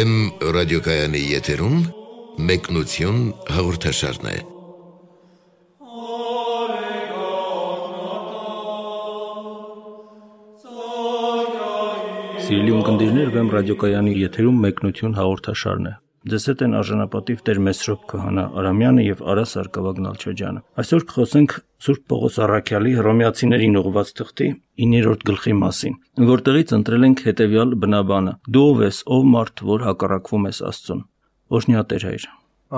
Վեմ ռադիոկայանի եթերում մեկնություն հաղորդաշարն է։ Սիրելի ունկնդիրներ, Վեմ ռադիոկայանի եթերում մեկնություն հաղորդաշարն է։ Ձեզ հետ են արժանապատիվ Տեր Մեսրոպ Քահանա Արամյանը եւ Արա Սարգսակյան Նալչաջյանը։ Այսօր կխոսենք Սուրբ Պողոս Առաքյալի Հռոմեացիներին ուղված թղթի 9-րդ գլխի մասին, որտեղից ընտրել ենք հետեւյալ բնաբանը. Դու ով ես, ով մարդ, որ հակառակվում ես Աստծուն։ Օշնյա Տեր հայր։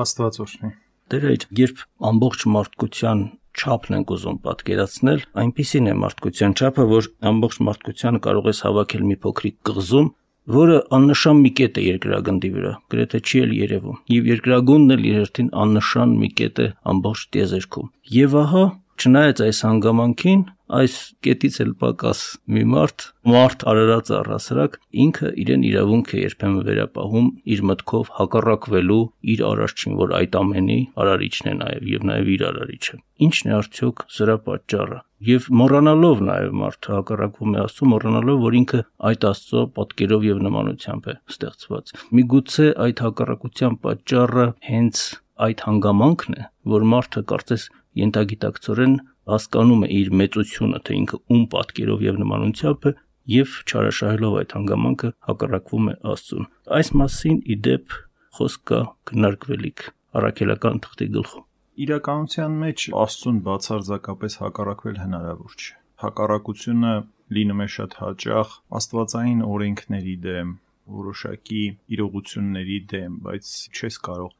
Աստված օրհնի։ Տեր հայր, երբ ամբողջ մարդկության չափն ենք ուզում պատկերացնել, այնպիսին է մարդկության չափը, որ ամբողջ մարդկությանը կարող ես հավաքել մի փոքրիկ կղզում, որը աննշան մի կետ է երկրագնդի վրա, գրեթե չի էլ երևում, եւ երկրագունդն էլ երրթին աննշան մի կետ է ամբողջ տիեզերքում։ Եվ ահա Չնայած այս հանգամանքին, այս կետից էլ պակաս մի մարդ, մարդ արարած առասրակ, ինքը իրեն իրավունք է երբեմն վերապահում իր մտքով հակառակվելու իր արարչին, որ այդ ամենի արարիչն է նաև եւ նաև իր արարիչը։ Ինչն է արդյոք սրա պատճառը։ Եվ մոռանալով նաև մարդը հակառակվում է Աստծո, մոռանալով, որ ինքը այդ Աստծո պատկերով եւ նմանությամբ է ստեղծված։ Միգուցե այդ հակառակության պատճառը հենց այդ հանգամանքն է, որ մարդը կարծես ենթագիտակցորեն հասկանում է իր մեծությունը, թե ինքը ում պատկերով եւ նմանությամբ է եւ չարաշահելով այդ հանգամանքը հակառակվում է Աստծուն։ Այս մասին ի դեպ խոսք կա քննարկվելիք առաքելական թղթի գլխում։ Իրականության մեջ Աստծուն բացարձակապես հակառակվել հնարավոր չէ։ Հակառակությունը լինում է շատ հաճախ աստվածային օրենքների դեմ, որոշակի իրողությունների դեմ, բայց չես կարող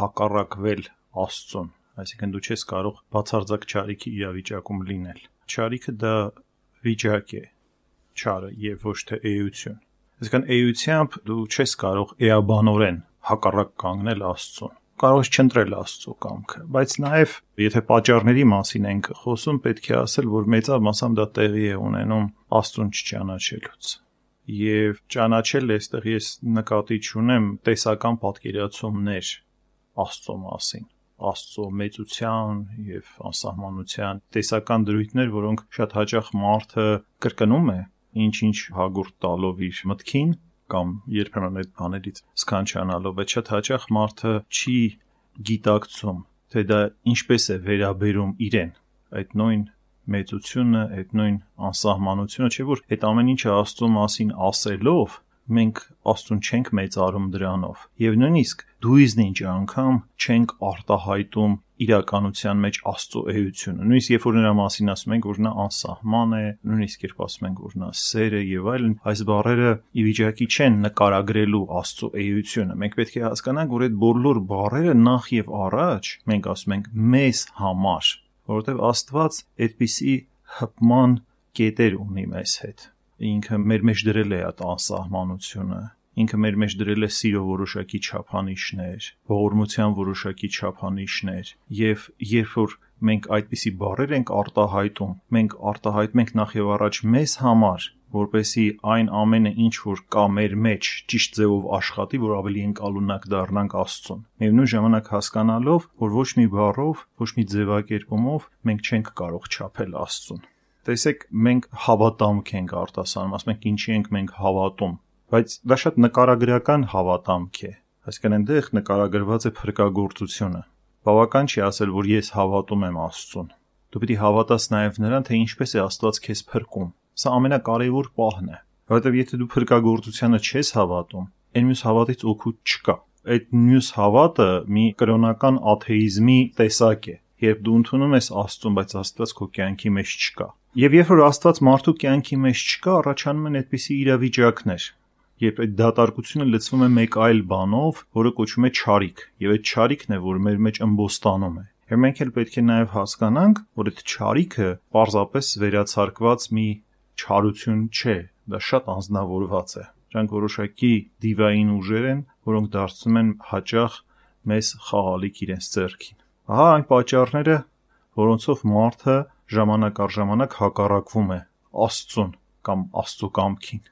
հակառակվել Աստծուն այսինքն դու չես կարող բացարձակ ճարիքի իրավիճակում լինել։ Ճարիքը դա վիճակ է, ճարը եւ ոչ թե էություն։ Այսինքն էությամբ դու չես կարող էաբանորեն հակառակ կանգնել Աստծուն կարող չընտրել Աստծո կամքը, բայց նաև եթե պատճառների մասին ենք խոսում, պետք է ասել, որ մեծավ մասամբ դա տեղի է ունենում Աստծուն չճանաչելուց։ Եվ ճանաչել այստեղ ես նկատի ունեմ տեսական պատկերացումներ Աստծո մասին Աստծո մեծության եւ անսահմանության տեսական դրույթներ, որոնք շատ հաճախ մարդը կրկնում է ինչ-ինչ հագուրտ տալով իր մտքին կամ երբեմն այդ բաներից սքանչանալով, բայց շատ հաճախ մարդը չի գիտակցում, թե դա ինչպես է վերաբերում իրեն այդ նույն մեծությունը, այդ նույն անսահմանությունը, չէ՞ որ այդ ամեն ինչը Աստծո մասին ասելով մենք Աստուն չենք մեծարում դրանով։ Եվ նույնիսկ դույզնինչ անգամ չենք արտահայտում իրականության մեջ Աստծո էությունը։ Նույնիսկ երբ որ նրա մասին ասում ենք, որ նա անսահման է, նույնիսկ երբ ասում ենք, որ նա սեր է եւ այլն, այս բառերը ի վիճակի չեն նկարագրելու Աստծո էությունը։ Մենք պետք է հասկանանք, որ այդ բոլոր բառերը նախ եւ առաջ մենք ասում ենք մեզ համար, որովհետեւ Աստված այդպիսի հպման կետեր ունի մեզ հետ ինքը մեր մեջ դրել է այդ անսահմանությունը ինքը մեր մեջ դրել է սիրո որոշակի չափանիշներ, ողորմության որոշակի չափանիշներ, եւ երբ որ մենք այդպիսի բառեր ենք արտահայտում, մենք արտահայտում ենք նախ եւ առաջ մեզ համար, որպեսի այն ամենը ինչ որ կա մեր մեջ ճիշտ ձևով աշխատի, որ ավելի ընկալունակ դառնանք Աստծուն։ Միևնույն ժամանակ հասկանալով, որ ոչ մի բառով, ոչ մի ձևակերպումով մենք չենք կարող չափել Աստծուն տեսեք մենք հավատամք ենք արտասանում, ասում ենք ինչի ենք մենք հավատում, բայց դա շատ նկարագրական հավատամք է։ Այսինքն այնտեղ նկարագրված է փրկagorցությունը։ Բավական չի ասել, որ ես հավատում եմ Աստծուն։ Դու է հավատաս նաև նրան, թե ինչպես է Աստված քեզ փրկում։ Սա ամենակարևոր պահն է, որովհետև եթե դու փրկagorցությանը չես հավատում, այն մյուս հավատից օգուտ չկա։ Այդ մյուս հավատը մի կրոնական աթեիզմի տեսակ է, երբ դու ընդունում ես Աստծուն, բայց Աստված քո կյանքի մեջ չկա։ Եվ երբ որ Աստված մարդու կյանքի մեջ չկա, առաջանում են այդպիսի իրավիճակներ, երբ այդ դատարկությունը լցվում է մեկ այլ բանով, որը կոչվում է ճարիք, եւ այդ ճարիքն է, որ մեր մեջ ըմբոստանում է։ Եվ մենք էլ պետք է նաև հասկանանք, որ այդ ճարիքը պարզապես վերացարկված մի չարություն չէ, դա շատ անznավորված է։ Դրանք որոշակի դիվային ուժեր են, որոնք դարձնում են հաճախ մեզ խաղալիք իրենց ձեռքին։ Ահա այն պատճառները, որոնցով մարդը ժամանակ առ ժամանակ հակառակվում է Աստծուն կամ Աստծո կամքին։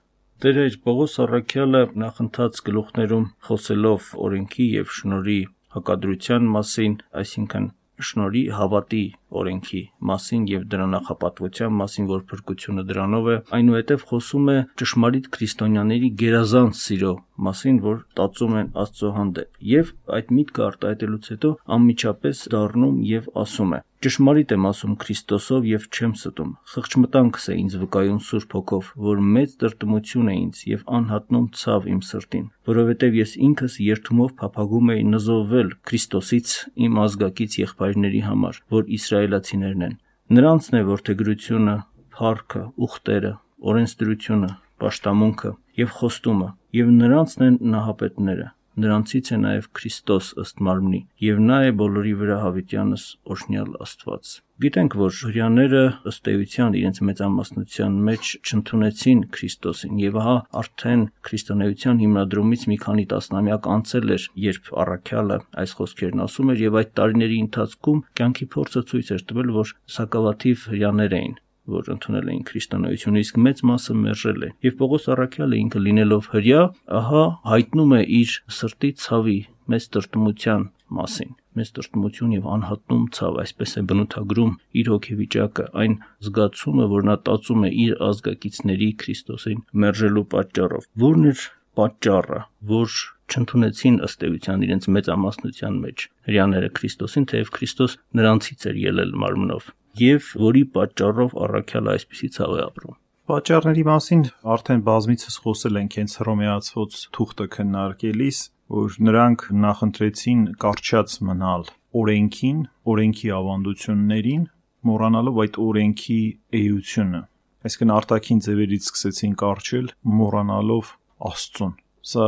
Տեր էր Պողոս Առաքյալը նախընթաց գլուխներում խոսելով օրենքի եւ շնորի հակադրության մասին, այսինքն շնորի հավատի օրենքի մասին եւ դրա նախապատվության մասին, որ փրկությունը դրանով է, այնուհետև խոսում է ճշմարիտ քրիստոնյաների գերազանց սիրո մասին, որ տածում են Աստծո հանդեպ։ Եվ այդ միտքը արտահայտելուց հետո անմիջապես դառնում եւ ասում է. Ճշմարիտ եմ ասում Քրիստոսով եւ չեմ ստում։ Խղճմտանքս է ինձ վկայում Սուրբ Հոգով, որ մեծ տրտմություն է ինձ եւ անհատնում ցավ իմ սրտին, որովհետեւ ես ինքս երթումով փափագում էի նզովել Քրիստոսից իմ ազգակից եղբայրների համար, որ իսրայելացիներն են։ Նրանցն է որդեգրությունը, փառքը, ուխտերը, օրենսդրությունը, պաշտամունքը եւ խոստումը, եւ նրանցն են նահապետները Նրանցից է նաև Քրիստոս ըստ մարմնի, եւ նա է բոլորի վրա հավիտյանս օրհնյալ Աստված։ Գիտենք, որ հрьяները ըստ էության իրենց մեծամասնության մեջ չընդունեցին Քրիստոսին, եւ ահա արդեն քրիստոնեության հիմնադրումից մի քանի տասնամյակ անցել էր, երբ առաքյալը այս խոսքերն ասում էր, եւ այդ տարիների ընթացքում կյանքի փորձը ցույց էր տվել, որ սակավաթիվ հрьяներ էին, որ ընդունել էին քրիստոնեությունը, իսկ մեծ մասը մերժել է։ Եվ Պողոս Առաքյալը ինքը լինելով հрья, ահա հայտնում է իր սրտի ցավի մեծ տրտմության մասին մեծ տրտմություն եւ անհատնում ցավ, այսպես է բնութագրում իր հոգեվիճակը, այն զգացումը, որ նա տածում է իր ազգակիցների Քրիստոսին մերժելու պատճառով։ Որն էր պատճառը, որ չընդունեցին ըստ էության իրենց մեծ ամասնության մեջ հрьяները Քրիստոսին, թեև Քրիստոս նրանցից էր ելել մարմնով եւ որի պատճառով առաքյալը այսպիսի ցավ է ապրում։ Պատճառների մասին արդեն բազմիցս խոսել ենք հենց հռոմեացված թուղթը քննարկելիս, որ նրանք նախընտրեցին կարճած մնալ օրենքին, օրենքի ավանդություններին, մոռանալով այդ օրենքի էությունը։ Այսինքն արտաքին ձևերից սկսեցին կարճել, մոռանալով Աստծուն։ Սա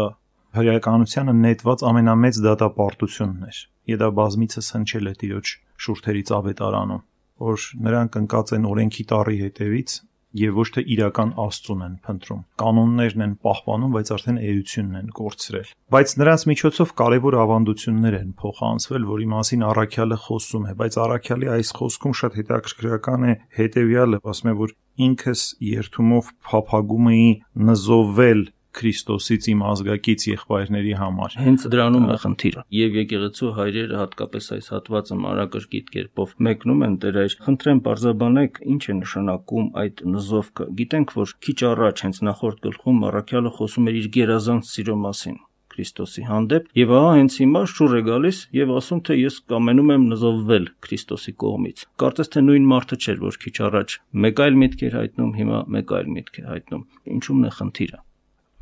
հրեականությանը նետված ամենամեծ դատապարտությունն էր։ Եվ դա բազմիցս հնչել է Տիրոջ շուրթերից ավետարանում որ նրանք ընկած են օրենքի տառի հետևից եւ ոչ թե իրական աստծուն են փնտրում։ Կանոններն են պահպանում, բայց արդեն էությունն են կորցրել։ Բայց նրանց միջոցով կարևոր ավանդություններ են փոխանցվել, որի մասին առաքյալը խոսում է, բայց առաքյալի այս խոսքում շատ հետաքրքրական է հետեւյալը, ասում է, որ ինքս երթումով փափագում էի նզովել Քրիստոսից իմ ազգակից եղբայրների համար։ Հենց դրանում է խնդիրը։ Եվ եկեղեցու հայրերը հատկապես այս հատվածը մանրակրկիտ կերպով մեկնում են դեր այր։ Խնդրեմ բարձաբանեք, ինչ է նշանակում այդ նզովքը։ Գիտենք, որ քիչ առաջ հենց նախորդ գլխում Մարաքյալը խոսում էր իր գերազանց սիրո մասին։ Քրիստոսի հանդեպ եւ ահա հենց հիմա շուռ է գալիս եւ ասում թե ես կամենում եմ նզովվել Քրիստոսի կողմից։ Կարծես թե նույն մարդը չէր, որ քիչ առաջ մեկ այլ միտք էր հայտնում, հիմա մեկ այլ միտք է հայտնում։ Ինչու՞մն է խնդիրը։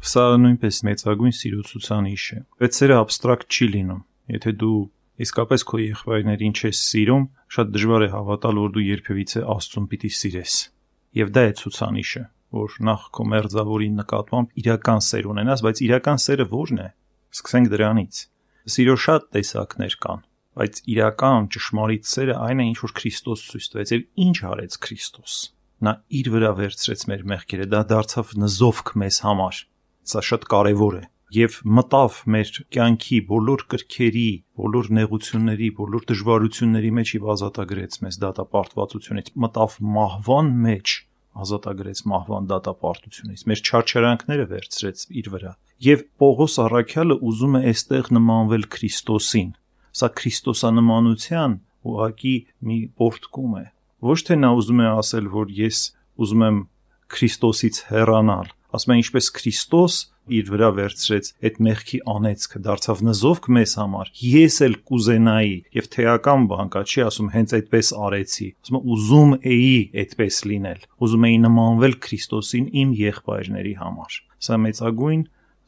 Սա նույնպես մեծագույն սիրուցուցանիշ է։ Բայց սերը абստրակտ չի լինում։ Եթե դու իսկապես քո եղբայրներին չես սիրում, շատ դժվար է հավատալ, որ դու երբևիցե Աստծուն պիտի սիրես։ Եվ դա է ցուցանիշը, որ նախ քո մերձավորի նկատմամբ իրական սեր ունենաս, բայց իրական սերը ո՞րն է։ Սկսենք դրանից։ Սիրո շատ տեսակներ կան, բայց իրական ճշմարիտ սերը այն է, ինչ որ Քրիստոս ցույց տվեց եւ ինչ արեց Քրիստոս։ Նա իր վրա վերցրեց մեր մեղքերը, դա դարձավ նզովք մեզ համար Սա շատ կարևոր է եւ մտավ մեր կյանքի բոլոր կրքերի, բոլոր նեղությունների, բոլոր դժվարությունների մեջ եւ ազատագրեց մեզ դատապարտվածությունից։ Մտավ մահվան մեջ, ազատագրեց մահվան դատապարտությունից։ Մեր չարչարանքները վերցրեց իր վրա։ Եվ Պողոս Առաքյալը ուզում է այստեղ նմանվել Քրիստոսին։ Սա քրիստոսանմանության ուղակի մի պորտկում է։ Ոչ թե նա ուզում է ասել, որ ես ուզում եմ Քրիստոսից հեռանալ, ասում է ինչպես Քրիստոս իր վրա վերցրեց այդ մեղքի անեծքը դարձավ նզովք մեզ համար ես էլ կուզենայի եւ թեական բան կա չի ասում հենց այդպես արեցի ասում ուզում էի այդպես լինել ուզում էի նմանվել Քրիստոսին իմ եղբայրների համար սա մեծագույն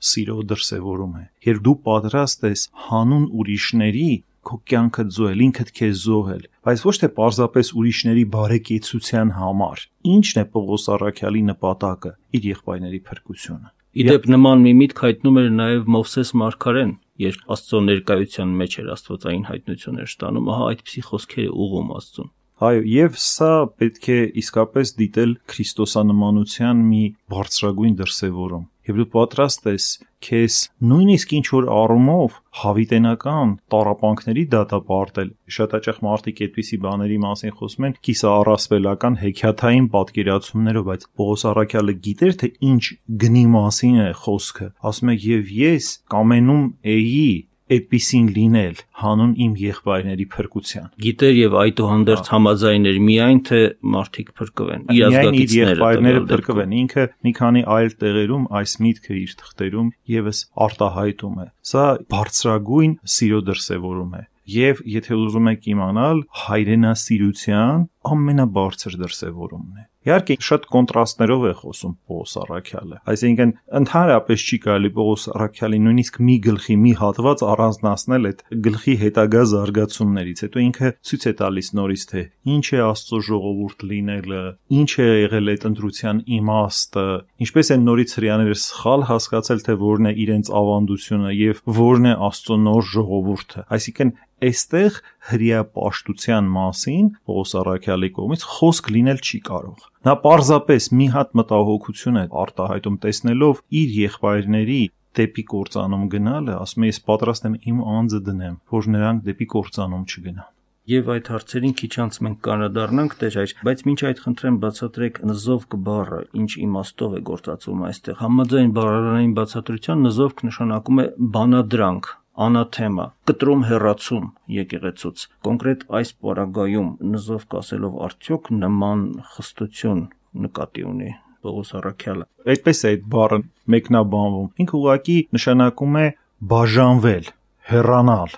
սիրո դրսևորում է երբ դու պատրաստ ես հանուն ուրիշների քո կյանքը զոհել, ինքդ քեզ զոհել, բայց ոչ թե պարզապես ուրիշների բարեկեցության համար։ Ինչն է Պողոս Առաքյալի նպատակը՝ իր եղբայրների փրկությունը։ Իդեպ նման մի միտք հայտնում էր նաև Մովսես Մարգարեն, երբ Աստծո ներկայության մեջ էր Աստվածային հայտնություններ ստանում, ահա այդպիսի խոսքեր է ուղում Աստծուն։ Այո, եւ սա պետք է իսկապես դիտել քրիստոսանմանության մի բարձրագույն դրսևորում եւ դու պատրաստ ես քեզ նույնիսկ ինչ որ առումով հավիտենական տարապանքների դատապարտել շատ հաճախ մարդիկ այդպիսի բաների մասին խոսում են կիսա առասպելական հեքիաթային պատկերացումներով բայց Պողոս Արաքյալը գիտեր թե ինչ գնի մասին է խոսքը ասում է եւ ես կամենում էի այդպիսին լինել հանուն իմ եղբայրների փրկության։ Գիտեր եւ այդուհանդերձ համաձայներ միայն թե մարդիկ փրկվեն։ Իր ազգակիցները եղբայրները փրկվեն։ Ինքը մի քանի այլ տեղերում այս միտքը իր թղթերում եւս արտահայտում է։ Սա բարձրագույն սիրո դրսևորում է եւ եթե ուզում եք իմանալ հայրենասիրության ամենաբարձր դրսևորումն է Իհարկե շատ կոնտրաստներով է խոսում Պողոս Արաքյալը։ Այսինքն ընդհանրապես չի կարելի Պողոս Արաքյալի նույնիսկ մի գլխի մի հատված առանձնացնել այդ գլխի հետագա զարգացումներից։ Հետո ինքը ցույց է տալիս նորից թե ինչ է Աստծո ժողովուրդ լինելը, ինչ է եղել այդ ընտրության իմաստը, ինչպես են նորից հрьяաները սխալ հասկացել թե որն է իրենց ավանդությունը եւ որն է Աստծո նոր ժողովուրդը։ Այսինքն այստեղ հрья պաշտության մասին Պողոս Արաքյալի կողմից խոսք լինել չի կարող։ Նա պարզապես մի հատ մտահոգություն է արտահայտում տեսնելով իր եղբայրների դեպի կործանում գնալը, ասում է ես պատրաստ եմ իմ անձը դնեմ, որ նրանք դեպի կործանում չգնան։ Եվ այդ հարցերին քիչ անց մենք կանադառնանք Տեր այր, բայց ոչ այդ խնդրեմ բացատրեք նզովք բառը, ինչ իմաստով է գործածվում այստեղ։ Համաձայն բառարանային բացատրության նզովք նշանակում է բանադրանք, անաթեմա, կտրում հերացում եկեղեցուց։ Կոնկրետ այս պարագայում նզով կասելով արդյոք նման խստություն նկատի ունի Պողոս Արաքյալը։ Այդպես է այդ բառը մեկնաբանվում։ Ինքը ուղղակի նշանակում է բաժանվել, հեռանալ,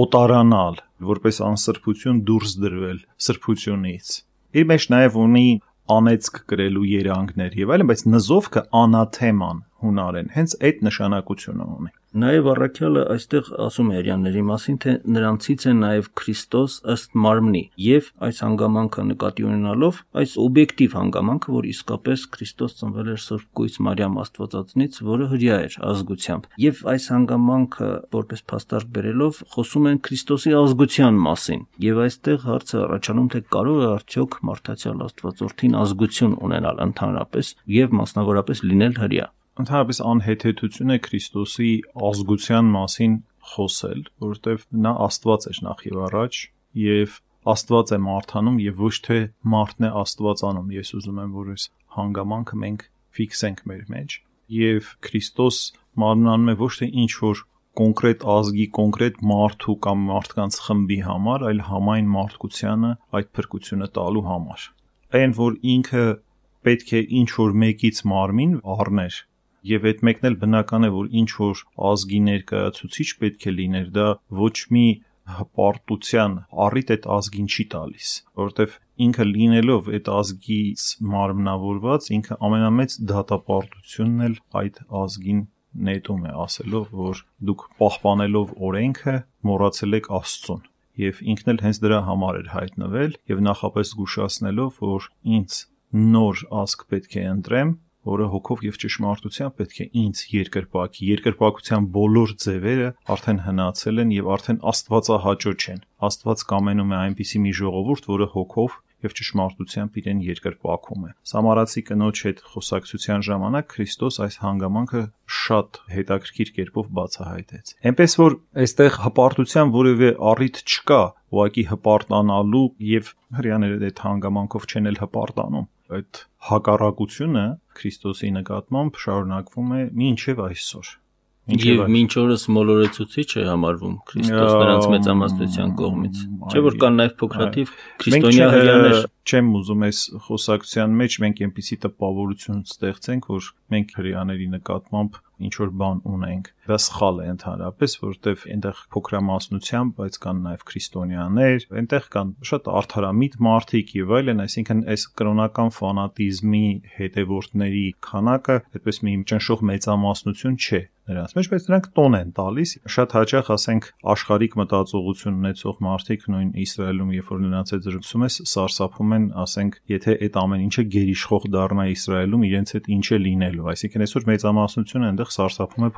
օտարանալ, որպես անսրբություն դուրս դրվել սրբությունից։ Իր մեջ նաև ունի անեծք կրելու երանգներ եւ այլն, բայց նզովքը անաթեման հունարեն հենց այդ նշանակությունը ունի։ Նաև առաքյալը այստեղ ասում է հрьяաների մասին, թե նրանցից է նաև Քրիստոս ըստ մարմնի, եւ այս հանգամանքը նկատի ունենալով այս օբյեկտիվ հանգամանքը, որ իսկապես Քրիստոս ծնվել էր Սուրբ Գույց Մարիամ Աստվածածնից, որը հрья էր ազգությամբ, եւ այս հանգամանքը որպես փաստարկ բերելով խոսում են Քրիստոսի ազգության մասին, եւ այստեղ հարցը առաջանում, թե կարող է արդյոք մարդացյալ Աստվածորդին ազգություն ունենալ ընդհանրապես եւ մասնավորապես լինել հрья ընդհանրապես անհեթեթություն է Քրիստոսի ազգության մասին խոսել, որովհետև նա Աստված էր նախ եւ առաջ եւ Աստված է մարդանում եւ ոչ թե մարդն է Աստվածանում։ Ես ուզում եմ, որ այս հանգամանքը մենք ֆիքսենք մեր մեջ եւ Քրիստոս մարմնանում է ոչ թե ինչ որ կոնկրետ ազգի, կոնկրետ մարդու կամ մարդկանց խմբի համար, այլ համայն մարդկությանը այդ փրկությունը տալու համար։ Այն որ ինքը պետք է ինչ որ մեկից մարմին առներ Եվ այդ մեկն էլ բնական է, որ ինչ որ ազգի ներկայացուցիչ պետք է լիներ, դա ոչ մի հպարտության առիթ այդ ազգին չի տալիս, որովհետև ինքը լինելով այդ ազգից մարմնավորված, ինքը ամենամեծ դատապարտությունն էլ այդ ազգին նետում է ասելով, որ դուք պահպանելով օրենքը մոռացել եք Աստծուն եւ ինքն էլ հենց դրա համար էր հայտնվել եւ նախապես զգուշացնելով, որ ինձ նոր ազգ պետք է ընտրեմ, որը հոգով եւ ճշմարտությամբ պետք է ինձ երկրպագի, երկրպագության բոլոր ձևերը արդեն հնացել են եւ արդեն աստվածահաճո չեն։ Աստված կամենում է այնպիսի մի ժողովուրդ, որը հոգով եւ ճշմարտությամբ իրեն երկրպագում է։ Սամարացի կնոջ հետ խոսակցության ժամանակ Քրիստոս այս հանգամանքը շատ հետաքրքիր կերպով բացահայտեց։ Էնպես որ այստեղ հպարտության որևէ առիթ չկա, ուղակի հպարտանալու եւ հрьяաները այդ հանգամանքով չեն էլ հպարտանում այդ հակառակությունը Քրիստոսի նկատմամբ շարունակվում է մինչև այսօր։ Եվ մինչ օրս մոլորեցուցիչ է համարվում Քրիստոս նրանց մեծամասնության կողմից։ Չէ՞ որ կան նաև փոքրաթիվ քրիստոնյա հрьяաներ։ Չեմ ուզում այս խոսակցության մեջ մենք այնպիսի տպավորություն ստեղծենք, որ մենք հрьяաների նկատմամբ ինչ որ բան ունենք Դա սխալ է ընդհանրապես, որովհետև այնտեղ փոքրամասնությամբ, բայց կան նաև քրիստոնյաներ, այնտեղ կան շատ արդարամիտ մարդիկ եւ այլն, այսինքն այս կրոնական ֆանատիզմի հետևորդների քանակը այդպես մի ճնշող մեծամասնություն չէ նրանց մեջ, բայց նրանք տոն են տալիս։ Շատ հաճախ, ասենք, աշխարհիկ մտածողություն ունեցող մարդիկ նույն Իսրայելում, երբ որ նրանց հետ զրուցում ես, սարսափում են, ասենք, եթե այդ ամեն ինչը գերիշխող դառնա Իսրայելում, իրենց հետ ինչ է լինելու։ Այսինքն այսօր մեծամասնությունը այնտեղ սարսափում է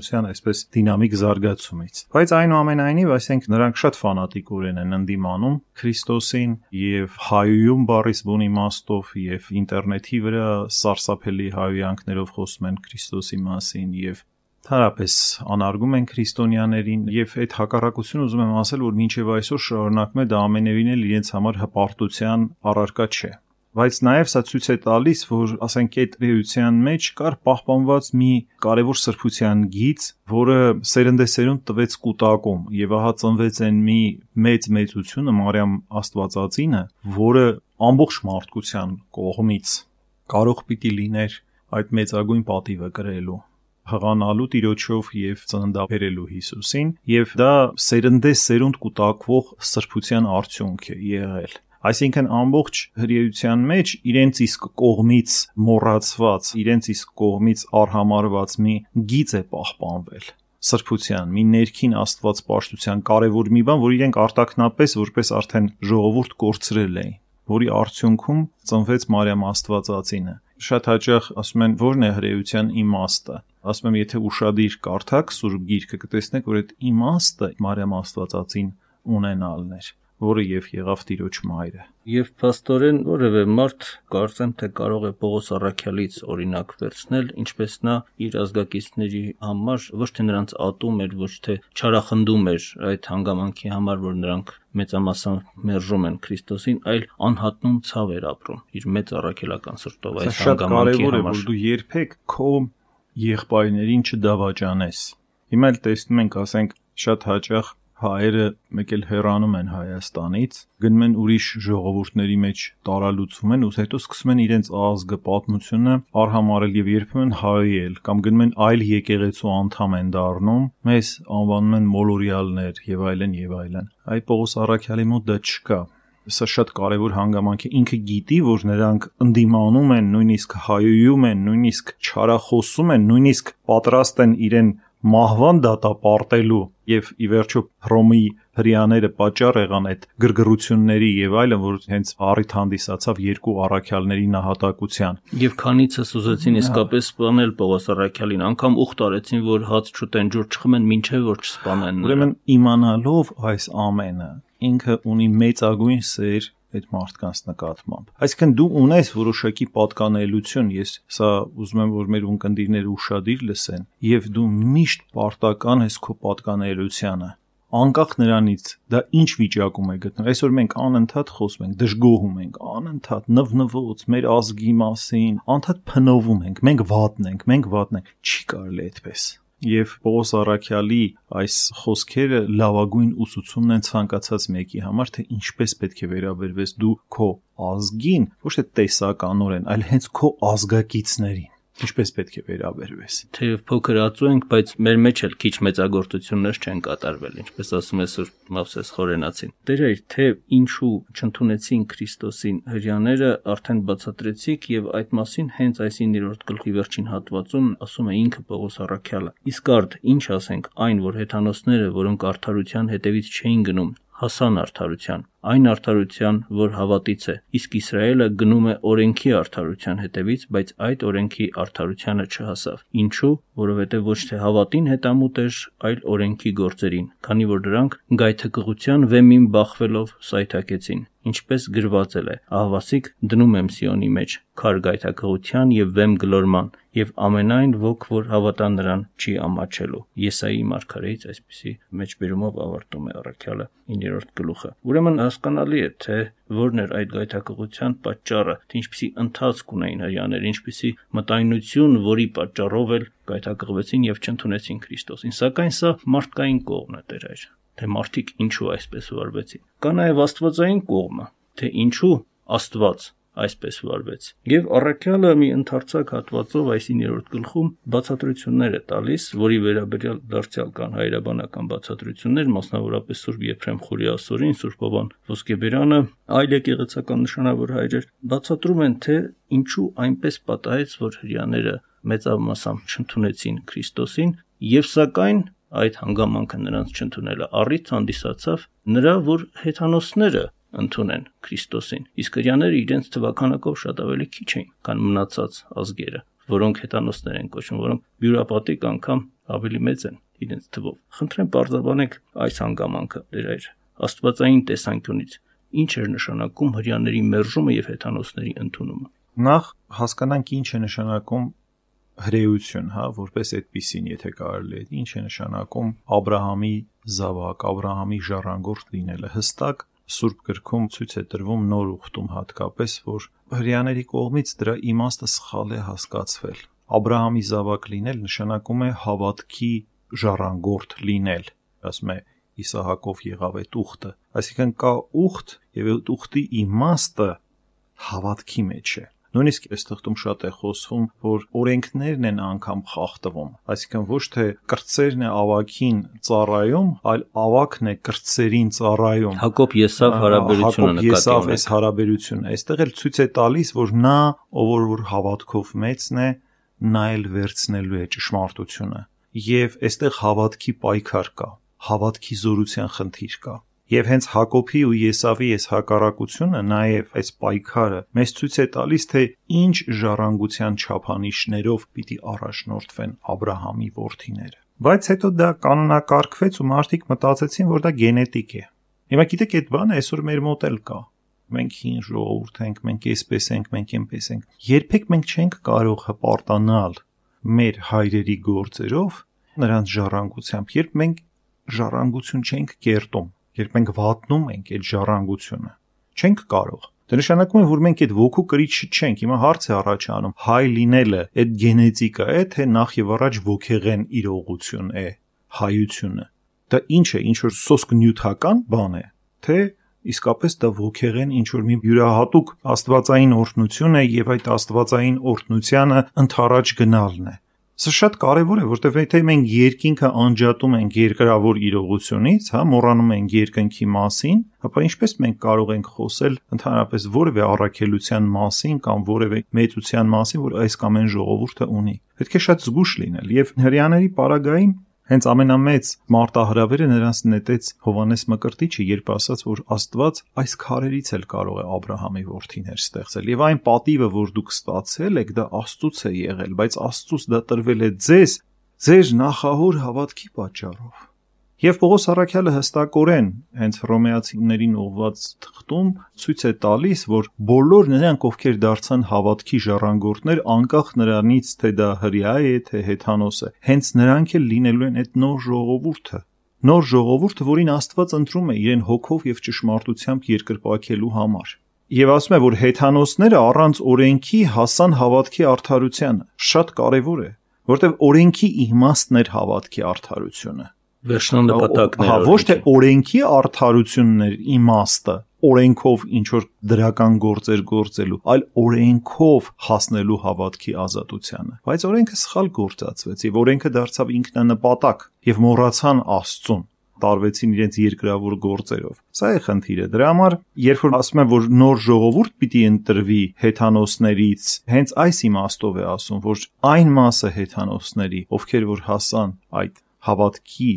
փոքրամասնության այսպես դինամիկ զարգացումից։ Բայց այնուամենայնիվ, ասենք, նրանք շատ ֆանատիկորեն են ընդդիմանում Քրիստոսին եւ հայույում բառից բուն իմաստով եւ ինտերնետի վրա սարսափելի հայոյանքներով խոսում են Քրիստոսի մասին եւ Հարապես անարգում են քրիստոնյաներին եւ այդ հակառակությունը ուզում եմ ասել, որ մինչեւ այսօր շարունակում է դա ամենևին էլ իրենց համար հպարտության առարկա չէ։ բայց նաև սա ցույց է տալիս, որ ասենք այդ ռեյության մեջ կար պահպանված մի կարևոր սրբության գիծ, որը սերնդեսերունդ տվեց կուտակում եւ ահա ծնվեց այն մի մեծ մեծությունը Մարիամ Աստվածածինը, որը ամբողջ մարդկության կողմից կարող պիտի լիներ այդ մեծագույն պատիվը կրելու հղանալու տիրոջով եւ ծննդաբերելու Հիսուսին եւ դա սերնդե սերունդ կուտակվող սրբության արդյունք է եղել Այսինքն ամբողջ հրեության մեջ իրենց իսկ կողմից մոռացված, իրենց իսկ կողմից արհամարված մի գիծ է պահպանվել սրբության, մի ներքին աստված պաշտության կարևոր մի բան, որ իրենք արտակնապես որպես արդեն ժողովուրդ կորցրել էին, որի արդյունքում ծնվեց Մարիամ Աստվածածինը։ Շատ հաճախ ասում են, ո՞րն է հրեության իմաստը։ Ասում եմ, եթե ուշադիր կարդաք Սուրբ Գիրքը, կտեսնեք, որ այդ իմաստը Մարիամ Աստվածածին ունենալն էր որը եւ եղավ Տիրոջ մայրը։ Եվ փաստորեն որևէ մարդ կարծեմ թե կարող է Պողոս Առաքյալից օրինակ վերցնել, ինչպես նա իր ազգակիցների համար ոչ թե նրանց ատում էր, ոչ թե չարախնդում էր այդ հանգամանքի համար, որ նրանք մեծամասամբ մերժում են Քրիստոսին, այլ անհատնում ցավ էր ապրում իր մեծ առաքելական սրտով այս հանգամանքի համար։ Շատ կարևոր է, որ դու երբեք քո եղբայրներին չդավաճանես։ Հիմա էլ տեսնում ենք, ասենք, շատ հաճախ հայերը մեկ էլ հեռանում են Հայաստանից, գնում են ուրիշ ժողովուրդների մեջ տարալուծվում են ու հետո սկսում են իրենց ազգը, պատմությունը արհամարել եւ երբեմն հայել կամ գնում են այլ եկեղեցու անդամ են դառնում, մեզ անվանում են մոլորիալներ եւ այլն եւ այլն։ Այ Պողոս Արաքյալի մոտ դա չկա սա շատ կարևոր հանգամանք է ինքը գիտի որ նրանք ընդդիմանում են նույնիսկ հայոյում են նույնիսկ չարախոսում են նույնիսկ պատրաստ են իրեն մահվան դատապարտելու եւ ի վերջո Հռոմի հрьяաները պատճառ եղան այդ գրգռությունների եւ այլն, որ հենց առիթ հանդիսացավ երկու առաքյալների նահատակության։ Եվ քանիցս ուզեցին հա։ իսկապես սպանել Պողոս առաքյալին, անգամ ուխ տարեցին, որ հաց չուտեն, ջուր չխմեն, ինչեւ որ չսպանեն։ Ուրեմն իմանալով այս ամենը, ինքը ունի մեծագույն սեր այդ մարդկանց նկատմամբ։ Այսինքն դու ունես որոշակի պատկանելություն, ես սա ուզում եմ որ մեր ունկնդիրները ուշադիր լսեն, եւ դու միշտ պարտական ես քո պատկանելությանը անկախ նրանից դա ինչ վիճակում է գտնվում այսօր մենք անընդհատ խոսում ենք դժգոհում ենք անընդհատ նվնվոց մեր ազգի մասին անընդհատ փնովում ենք մենք վատն ենք մենք վատն ենք չի կարելի այդպես Եվ Պողոս Արաքյալի այս խոսքերը լավագույն ուսուցումն են ցանկացած մեկի համար, թե ինչպես պետք է վերաբերվես դու քո ազգին, ոչ թե տեսականորեն, այլ հենց քո ազգակիցներին ինչպես պետք է վերաբերվես։ Թեև փոքր ածու ենք, բայց մեր մեջ էլ քիչ մեծագործություններ չեն կատարվել, ինչպես ասում է Սուրբ Մովսես Խորենացին։ Դեր էր, թե ինչու չընդունեցին Քրիստոսին հрьяաները, արդեն բացատրեցիք եւ այդ մասին հենց այս 9-րդ գլխի վերջին հատվածում ասում է ինքը Պողոս Առաքյալը։ Իսկ արդ ինչ ասենք այն, որ հեթանոսները, որոնք արդարության հետևից չէին գնում, հասան արդարության այն արդարության, որ հավատից է։ Իսկ Իսրայելը գնում է օրենքի արդարության հետևից, բայց այդ օրենքի արդարությանը չհասավ։ Ինչու՞, որովհետև ոչ թե հավատին հետամուտ էր, այլ օրենքի գործերին, քանի որ դրանք գայթակղության վեմին բախվելով սայթակեցին ինչպես գրվածել է. Ահավասիկ դնում եմ Սիոնի մեջ քար գայթակղության եւ վեմ գլորման եւ ամենայն ոգ որ հավատա նրան չի ամաչելու։ Եսայի մարգարեից այսպիսի մեջբերումով ավարտում է առաքյալը 9-րդ գլուխը։ Ուրեմն հասկանալի է, թե որն էր այդ գայթակղության պատճառը, թե ինչպիսի ընթացք ունեին հрьяաները, ինչպիսի մտայնություն, որի պատճառով էլ գայթակղվեցին եւ չընդունեցին Քրիստոսին։ Սակայն սա մարդկային կողմն է Տեր այր, թե մարդիկ ինչու այսպես վարվեցին։ Կա նաեւ աստվածային կողմը, թե ինչու Աստված այսպես վարվեց։ Եվ առաքյալը մի ընդարձակ հատվածով այս 9-րդ գլխում բացատրություններ է տալիս, որի վերաբերյալ դարձյալ կան հայրաբանական բացատրություններ, մասնավորապես Սուրբ Եփրեմ Խորիասորին, Սուրբ Հովան Ոսկեբերանը, այլ եկեղեցական նշանավոր հայրեր բացատրում են, թե ինչու այնպես պատահեց, որ հрьяաները մեծամասամբ չընդունեցին Քրիստոսին, եւ սակայն այդ հանգամանքը նրանց չընդունելը առիթ հանդիսացավ նրա, որ հեթանոսները ընդունեն Քրիստոսին։ Իսկ հрьяները իրենց թվականակով շատ ավելի քիչ էին, քան մնացած ազգերը, որոնք հետանոսներ են կոչվում, որոնք բյուրապատիկ անգամ ավելի մեծ են իրենց թվով։ Խնդրեմ բարձրաբանեք այս հանգամանքը դերայր աստվածային տեսանկյունից։ Ինչ էր նշանակում հрьяների մերժումը եւ հետանոսների ընդունումը։ Նախ հասկանանք ինչ է նշանակում հրեություն, հա, որպես այդպեսին, եթե կարելի է, ինչ է նշանակում Աբ รา համի զավակ, Աբ รา համի ժառանգորդ լինելը։ Հստակ Սուրբ գրքում ցույց է տրվում նոր ուխտում հատկապես, որ հрьяաների կողմից դրա իմաստը սխալ է հասկացվել։ Աբ รา համի զավակ լինել նշանակում է հավատքի ժառանգորդ լինել, ասում է Իսահակով եղավ այդ ուխտը։ Այսինքն կա ուխտ, եւ այդ ուխտի իմաստը հավատքի մեջ է։ իմ Նույնիսկ այս թղթում շատ է խոսվում, որ օրենքներն են անգամ խախտվում, այսինքն ոչ թե կրծերն է ավակին ծառայում, այլ ավակն է կրծերին ծառայում։ Հակոբ Եսավ հարաբերությունը նկատի ունի։ Եսավ այս հարաբերությունը, այստեղ էլ ցույց է տալիս, որ նա, ով որ հավատքով մեծն է, նա էլ վերցնելու է ճշմարտությունը։ Եվ այստեղ հավատքի պայքար կա, հավատքի զորության խնդիր կա։ Եվ հենց Հակոբի ու Եսավի այս հակառակությունը, նաև այս պայքարը մեզ ցույց է տալիս, թե ինչ ժառանգության չափանիշներով պիտի առաջնորդվեն Աբ รา համի որդիները։ Բայց հետո դա կանոնակարգվեց ու մարդիկ մտածեցին, որ դա գենետիկ է։ Հիմա գիտեք, այդ բանը այսօր մեր մոտ էլ կա մենք հին ժողովուրդ ենք, մենք էսպես ենք, մենք այնպես ենք։ Երբեք մենք չենք կարող հպարտանալ մեր հայրերի գործերով նրանց ժառանգությամբ, երբ մենք ժառանգություն չենք կերտում երբ մենք վատնում ենք այդ ժառանգությունը, չենք կարող։ Դա նշանակում է, որ մենք այդ ոգու կրիչը չենք։ Հիմա հարց է առաջանում. հայ լինելը այդ գենետիկա է, թե նախ եւ առաջ ոգեղեն իրողություն է, հայությունը։ Դա ինչ է, ինչ որ սոսկ նյութական բան է, թե իսկապես դա ոգեղեն ինչ որ մի յուրահատուկ աստվածային օրհնություն է եւ այդ աստվածային օրհնությանը ընթառաջ գնալն է Սա շատ կարևոր է, որովհետև եթե մենք երկինքը անջատում ենք երկրավոր իրողությունից, հա, մոռանում ենք երկնքի մասին, ապա ինչպես մենք կարող ենք խոսել ընդհանրապես որևէ առաքելության մասին կամ որևէ մեծության մասին, որ այս կամ այն ժողովուրդը ունի։ Պետք է շատ զգուշ լինել եւ հрьяաների պարագային Հենց ամենամեծ մարտահրավերը նրանց նետեց Հովանես Մկրտիչը, երբ ասաց, որ Աստված այս քարերից էլ կարող է Աբ รา համի որդիներ ստեղծել։ Եվ այն պատիվը, որ դուք ստացել եք, դա Աստծուց է եղել, բայց Աստծուց դա տրվել է ձեզ, ձեր նախահոր հավատքի պատճառով։ Եվ Պողոս Առաքյալը հստակորեն հենց ռոմեացիներին ուղված թղթում ցույց է տալիս, որ բոլոր նրանք, ովքեր դարձան հավատքի ժառանգորդներ, անկախ նրանից, թե դա հрья է, թե հեթանոս է, հենց նրանք էլ լինելու են այդ նոր ժողովուրդը, նոր ժողովուրդը, որին Աստված ընտրում է իրեն հոգով եւ ճշմարտությամբ երկրպակելու համար։ Եվ ասում է, որ հեթանոսները առանց օրենքի հասան հավատքի արդարությանը։ Շատ կարեւոր է, որտեղ օրենքի իմաստն էր հավատքի արդարությունը վերջնանպատակները։ Հա, ոչ թե օրենքի արդարությունն էր իմաստը, օրենքով ինչ որ դրական գործեր գործելու, այլ օրենքով հասնելու հավատքի ազատությանը։ Բայց օրենքը սխալ գործածվեց եւ օրենքը դարձավ ինքնանպատակ եւ մոռացան Աստծուն տարվեցին իրենց երկրավոր գործերով։ Սա է խնդիրը։ Դրա համար, երբ որ ասում եմ, որ նոր ժողովուրդ պիտի ընտրվի հեթանոսներից, հենց այս իմաստով է ասում, որ այն մասը հեթանոսների, ովքեր որ հասան այդ հավատքի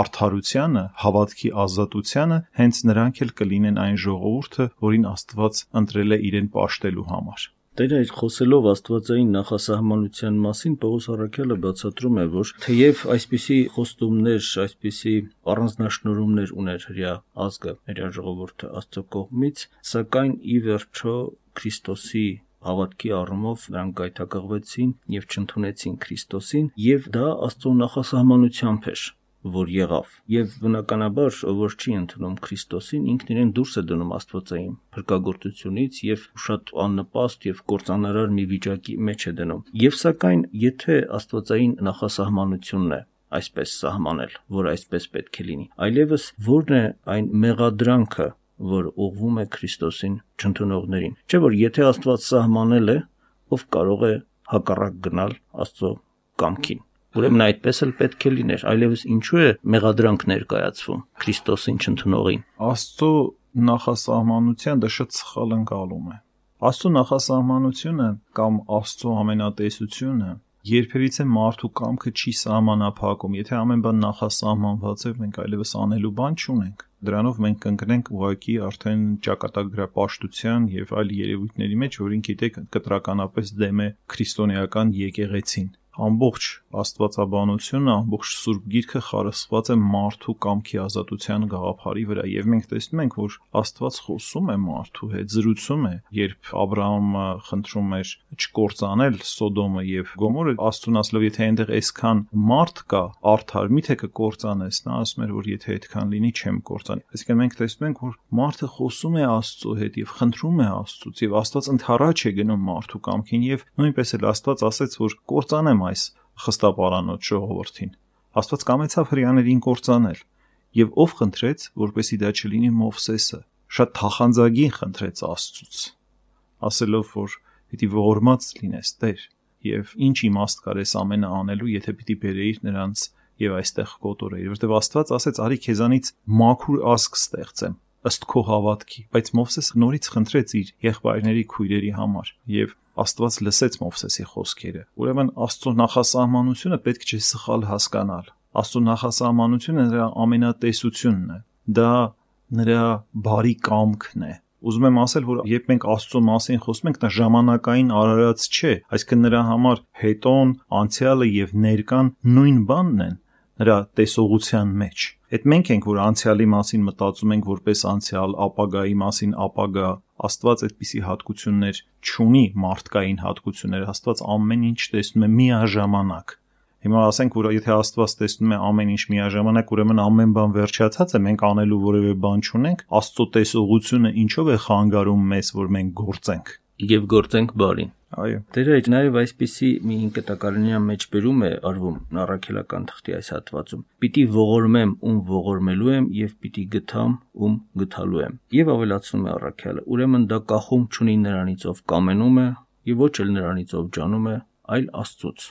արդարությանը, հավատքի ազատությանը հենց նրանք էլ կլինեն այն ժողովուրդը, որին Աստված ընտրել է իրեն ապաշտելու համար։ Տերը իր խոսելով Աստվածային նախասահմանության մասին Պողոս Արաքյալը բացատրում է, որ թեև այսպիսի խոստումներ, այսպիսի առանձնահատկություններ ուներ հрья ազգը, հрья ժողովուրդը Աստծո կողմից, սակայն ի վերջո Քրիստոսի հավատքի առումով նրանք գայթակղվեցին եւ չընդունեցին Քրիստոսին եւ դա Աստծո նախասահմանությամբ էր որ եղավ եւ բնականաբար որ չի ընդունում Քրիստոսին ինքն իրեն դուրս է դնում Աստվածային փրկagorցությունից եւ շատ աննպաստ եւ կործանարար մի վիճակի մեջ է դնում եւ սակայն եթե Աստվածային նախասահմանությունն է այսպես սահմանել, որ այսպես պետք է լինի։ Այլևս ո՞րն է այն մեղադրանքը, որ ուղվում է Քրիստոսին չընդունողներին։ Չէ՞ որ եթե Աստված սահմանել է, ով կարող է հակառակ գնալ Աստծո կամքին։ Ուրեմն այդպես էլ պետք է լիներ, այլևս ինչու է մեղադրանք ներկայացվում Քրիստոսին չընդունողին։ Աստծո նախասահմանության դա շատ սխալ ընկալում է։ Աստծո նախասահմանությունը կամ Աստծո ամենատեսությունը երբևիցե մարդու կամքը չի սահմանափակում։ Եթե ամեն բան նախասահմանված է, մենք այլևս անելու բան չունենք։ Դրանով մենք կընկնենք ուղակի արդեն ճակատագրապաշտության եւ այլ երևույթների մեջ, որին գիտեք կտրականապես դեմ է քրիստոնեական եկեղեցին ամբողջ աստվածաբանությունը, ամբողջ Սուրբ Գիրքը խարսխված է մարդու կամքի ազատության գաղափարի վրա եւ մենք տեսնում ենք, որ Աստված խոսում է մարդու հետ, զրուցում է, երբ Աբ รา համը խնդրում էր չկործանել Սոդոմը եւ Գոմորը, Աստծուն ասելով, եթե այնտեղ այսքան մարդ կա, արդար, միթե կկործանես, նա ասում էր, որ եթե այդքան լինի, չեմ կործանի։ Այսինքն մենք տեսնում ենք, որ մարդը խոսում է Աստծո հետ եւ խնդրում է Աստծուց եւ Աստված ընդառաջ է գնում մարդու կամքին եւ նույնպես էլ Աստված ասեց, որ կործանեմ այս խստապարանոց ժողովրդին։ Աստված կամեցավ հрьяաներին կործանել, եւ ով խնդրեց, որպեսի դա չլինի Մովսեսը, շատ թախանձագին խնդրեց Աստծուց, ասելով, որ պիտի ողորմած լինես Տեր, եւ ինչ իմաստ կար այս ամենը անելու, եթե պիտի բերեիր նրանց եւ այստեղ կոտորեիր, որտեւ Աստված ասեց՝ «Արի քեզանից մաքուր ազգ ստեղծեմ» ըստ քո հավատքի, բայց Մովսեսը նորից խնդրեց իր եղբայրների քույրերի համար եւ Աստված լսեց Մովսեսի խոսքերը։ Ուրեմն Աստծո նախասահմանությունը պետք չէ սխալ հասկանալ։ Աստծո նախասահմանությունը նրա ամենատեսությունն է։ Դա նրա բարի կամքն է։ Ուզում եմ ասել, որ երբ մենք Աստծո մասին խոսում ենք, դա ժամանակային արարած չէ, այսինքն նրա համար հետոն, անցյալը եւ ներկան նույն բանն են նրա տեսողության մեջ։ Այդ մենք ենք, որ անցյալի մասին մտածում ենք որպես անցյալ, ապագայի մասին ապագա, Աստված այդպիսի հատկություններ չունի մարդկային հատկություններ, Աստված ամեն ինչ տեսնում է միաժամանակ։ Հիմա ասենք, որ եթե Աստված տեսնում է ամեն ինչ միաժամանակ, ուրեմն ամեն բան վերջացած է, մենք անելու որևէ բան չունենք, Աստծո տեսողությունը ինչով է խանգարում մեզ, որ մենք գործենք եւ գործենք բարին։ Այո։ Տերը նաև այսպիսի մի հինկտակարանյան մեջ բերում է արվում նարակելական թղթի այս հատվածում։ Պիտի ողորմեմ ում ողորմելու եմ եւ պիտի գթամ ում գթալու եմ։ Եվ ավելացնում է առաքյալը. ուրեմն դա կախում չունի նրանից ով կամենում է եւ ոչ էլ նրանից ով ջանում է, այլ Աստծուց,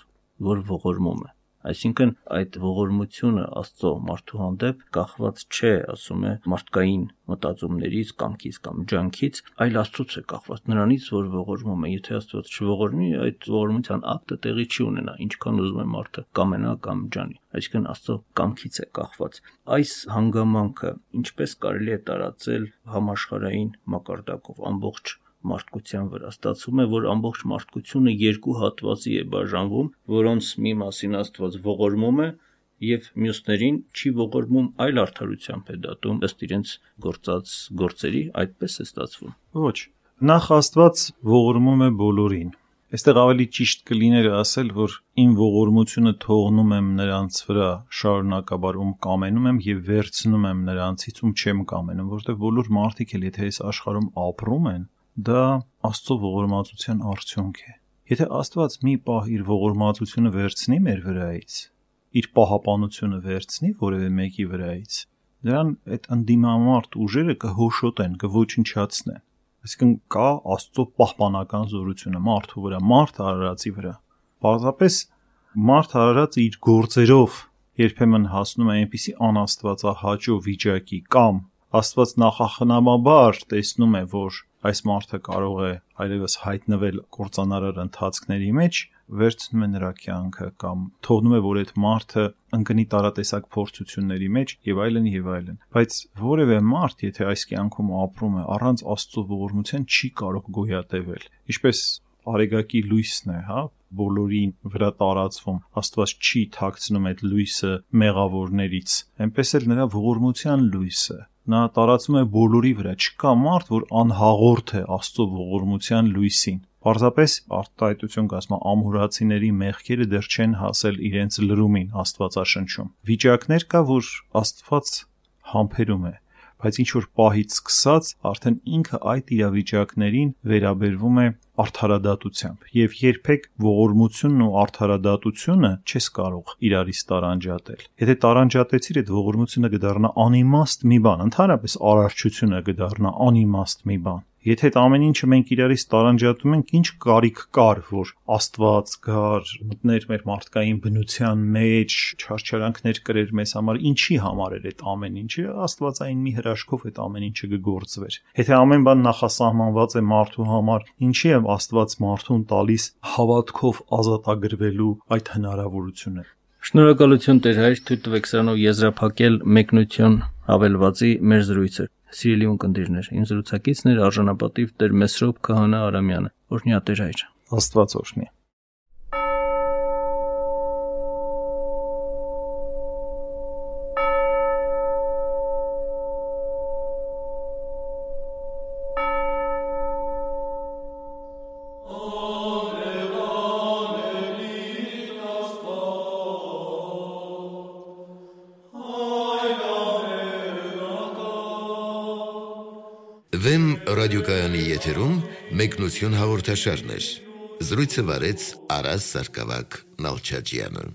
որ ողորմում է։ Այսինքն այդ ողորմությունը Աստծո մարդու հանդեպ կախված չէ, ասում է, մարդկային մտածումներից, կամքից կամ ջանքից, այլ Աստծոց է կախված, նրանից, որ ողորմում է։ Եթե Աստված չողորմի, այդ ողորմության ակտը տեղի չի ունենա, ինչքան ուզում է մարդը կամենա կամ ջանի։ Այսինքն Աստծո կամքից է կախված։ Այս հանգամանքը ինչպես կարելի է տարածել համաշխարային մակարդակով ամբողջ մարդկության վրա։ Ստացվում է, որ ամբողջ մարդկությունը երկու հատվածի է բաժանվում, որոնց մի մասին Աստված ողորմում է եւ մյուսներին չի ողորմում, այլ արդարությամբ է դատում ըստ իրենց գործած գործերի, այդպես է ստացվում։ Ոչ։ Նախ Աստված ողորմում է բոլորին։ Այստեղ ավելի ճիշտ կլիներ ասել, որ իմ ողորմությունը թողնում եմ նրանց վրա շարունակաբար ում կամենում եմ եւ վերցնում եմ նրանցից ում չեմ կամենում, որովհետեւ բոլոր մարդիկ էլ եթե այս աշխարհում ապրում են, դա Աստծո ողորմածության արդյունք է։ Եթե Աստված մի պահ իր ողորմածությունը վերցնի մեր վրայից, իր պահապանությունը վերցնի որևէ մեկի վրայից, նրան այդ ընդդիմամարտ ուժերը կհոշոտեն, կոչնչացնեն։ Այսինքն կա Աստծո պահպանական զորությունը մարդու վրա, մարդ արարածի վրա։ Պարզապես մարդ արարածը իր գործերով երբեմն հասնում է այնպիսի անաստվածահաճո վիճակի կամ Աստված նախախնամաբար տեսնում է, որ այս մարդը կարող է այլևս հայտնվել կործանարար ընթացքների մեջ, վերցնում է նրա կյանքը կամ թողնում է, որ այդ մարդը ընկնի տարատեսակ փորձությունների մեջ եւ այլն եւ այլն։ Բայց որևէ մարդ, եթե այս կյանքում ապրում է առանց Աստծո ողորմության, չի կարող գոյատևել։ Ինչպես արեգակի լույսն է, հա, բոլորին վրա տարածվում։ Աստված չի թաքցնում այդ լույսը մեղավորներից։ Էնպես էլ նրա ողորմության լույսը նա տարածում է բոլորի վրա։ Չկա մարդ, որ անհաղորդ է Աստծո ողորմության լույսին։ Պարզապես արտահայտություն կասма ամուրացիների մեղքերը դեռ չեն հասել իրենց լրումին Աստվածաշնչում։ Վիճակներ կա, որ Աստված համբերում է բայց ինչ որ պահից սկսած արդեն ինքը այդ իրավիճակներին վերաբերվում է արդարադատությամբ եւ երբեք ողորմությունն ու արդարադատությունը չես կարող իրարից տարանջատել եթե տարանջատեցիր այդ ողորմությունը կդառնա անիմաստ մի բան ընդհանրապես արարչությունը կդառնա անիմաստ մի բան Եթե այդ ամեն ինչը մենք իրարից տարանջատում ենք, ինչ կարիք կար, որ Աստված գար, մտներ մեր մարդկային բնության մեջ, չարչարանքներ կրեր մեզ համար, ինչի համար էր այդ ամեն ինչը, Աստվածային մի հրաշքով այդ ամեն ինչը կգործվեր։ Եթե ամեն բան նախասահմանված է մարդու համար, ինչի է Աստված մարդուն տալիս հավատքով ազատագրվելու այդ հնարավորությունը։ Շնորհակալություն Տեր հայր, թույլ տվեք սրանով եզրափակել մեկնություն հավելվածի մեր զրույցը։ Սիրելի ունկնդիրներ, իմ զրուցակիցն էր արժանապատիվ Տեր Մեսրոպ Քահանա Արամյանը։ Օրհնյա Տեր հայր։ Աստված օրհնի։ Վեմ ռադիոկայանի եթերում մեկնություն հաղորդաշարներ։ Զրույցը վարեց Արաս Սարգսակյան Նալչաջյանը։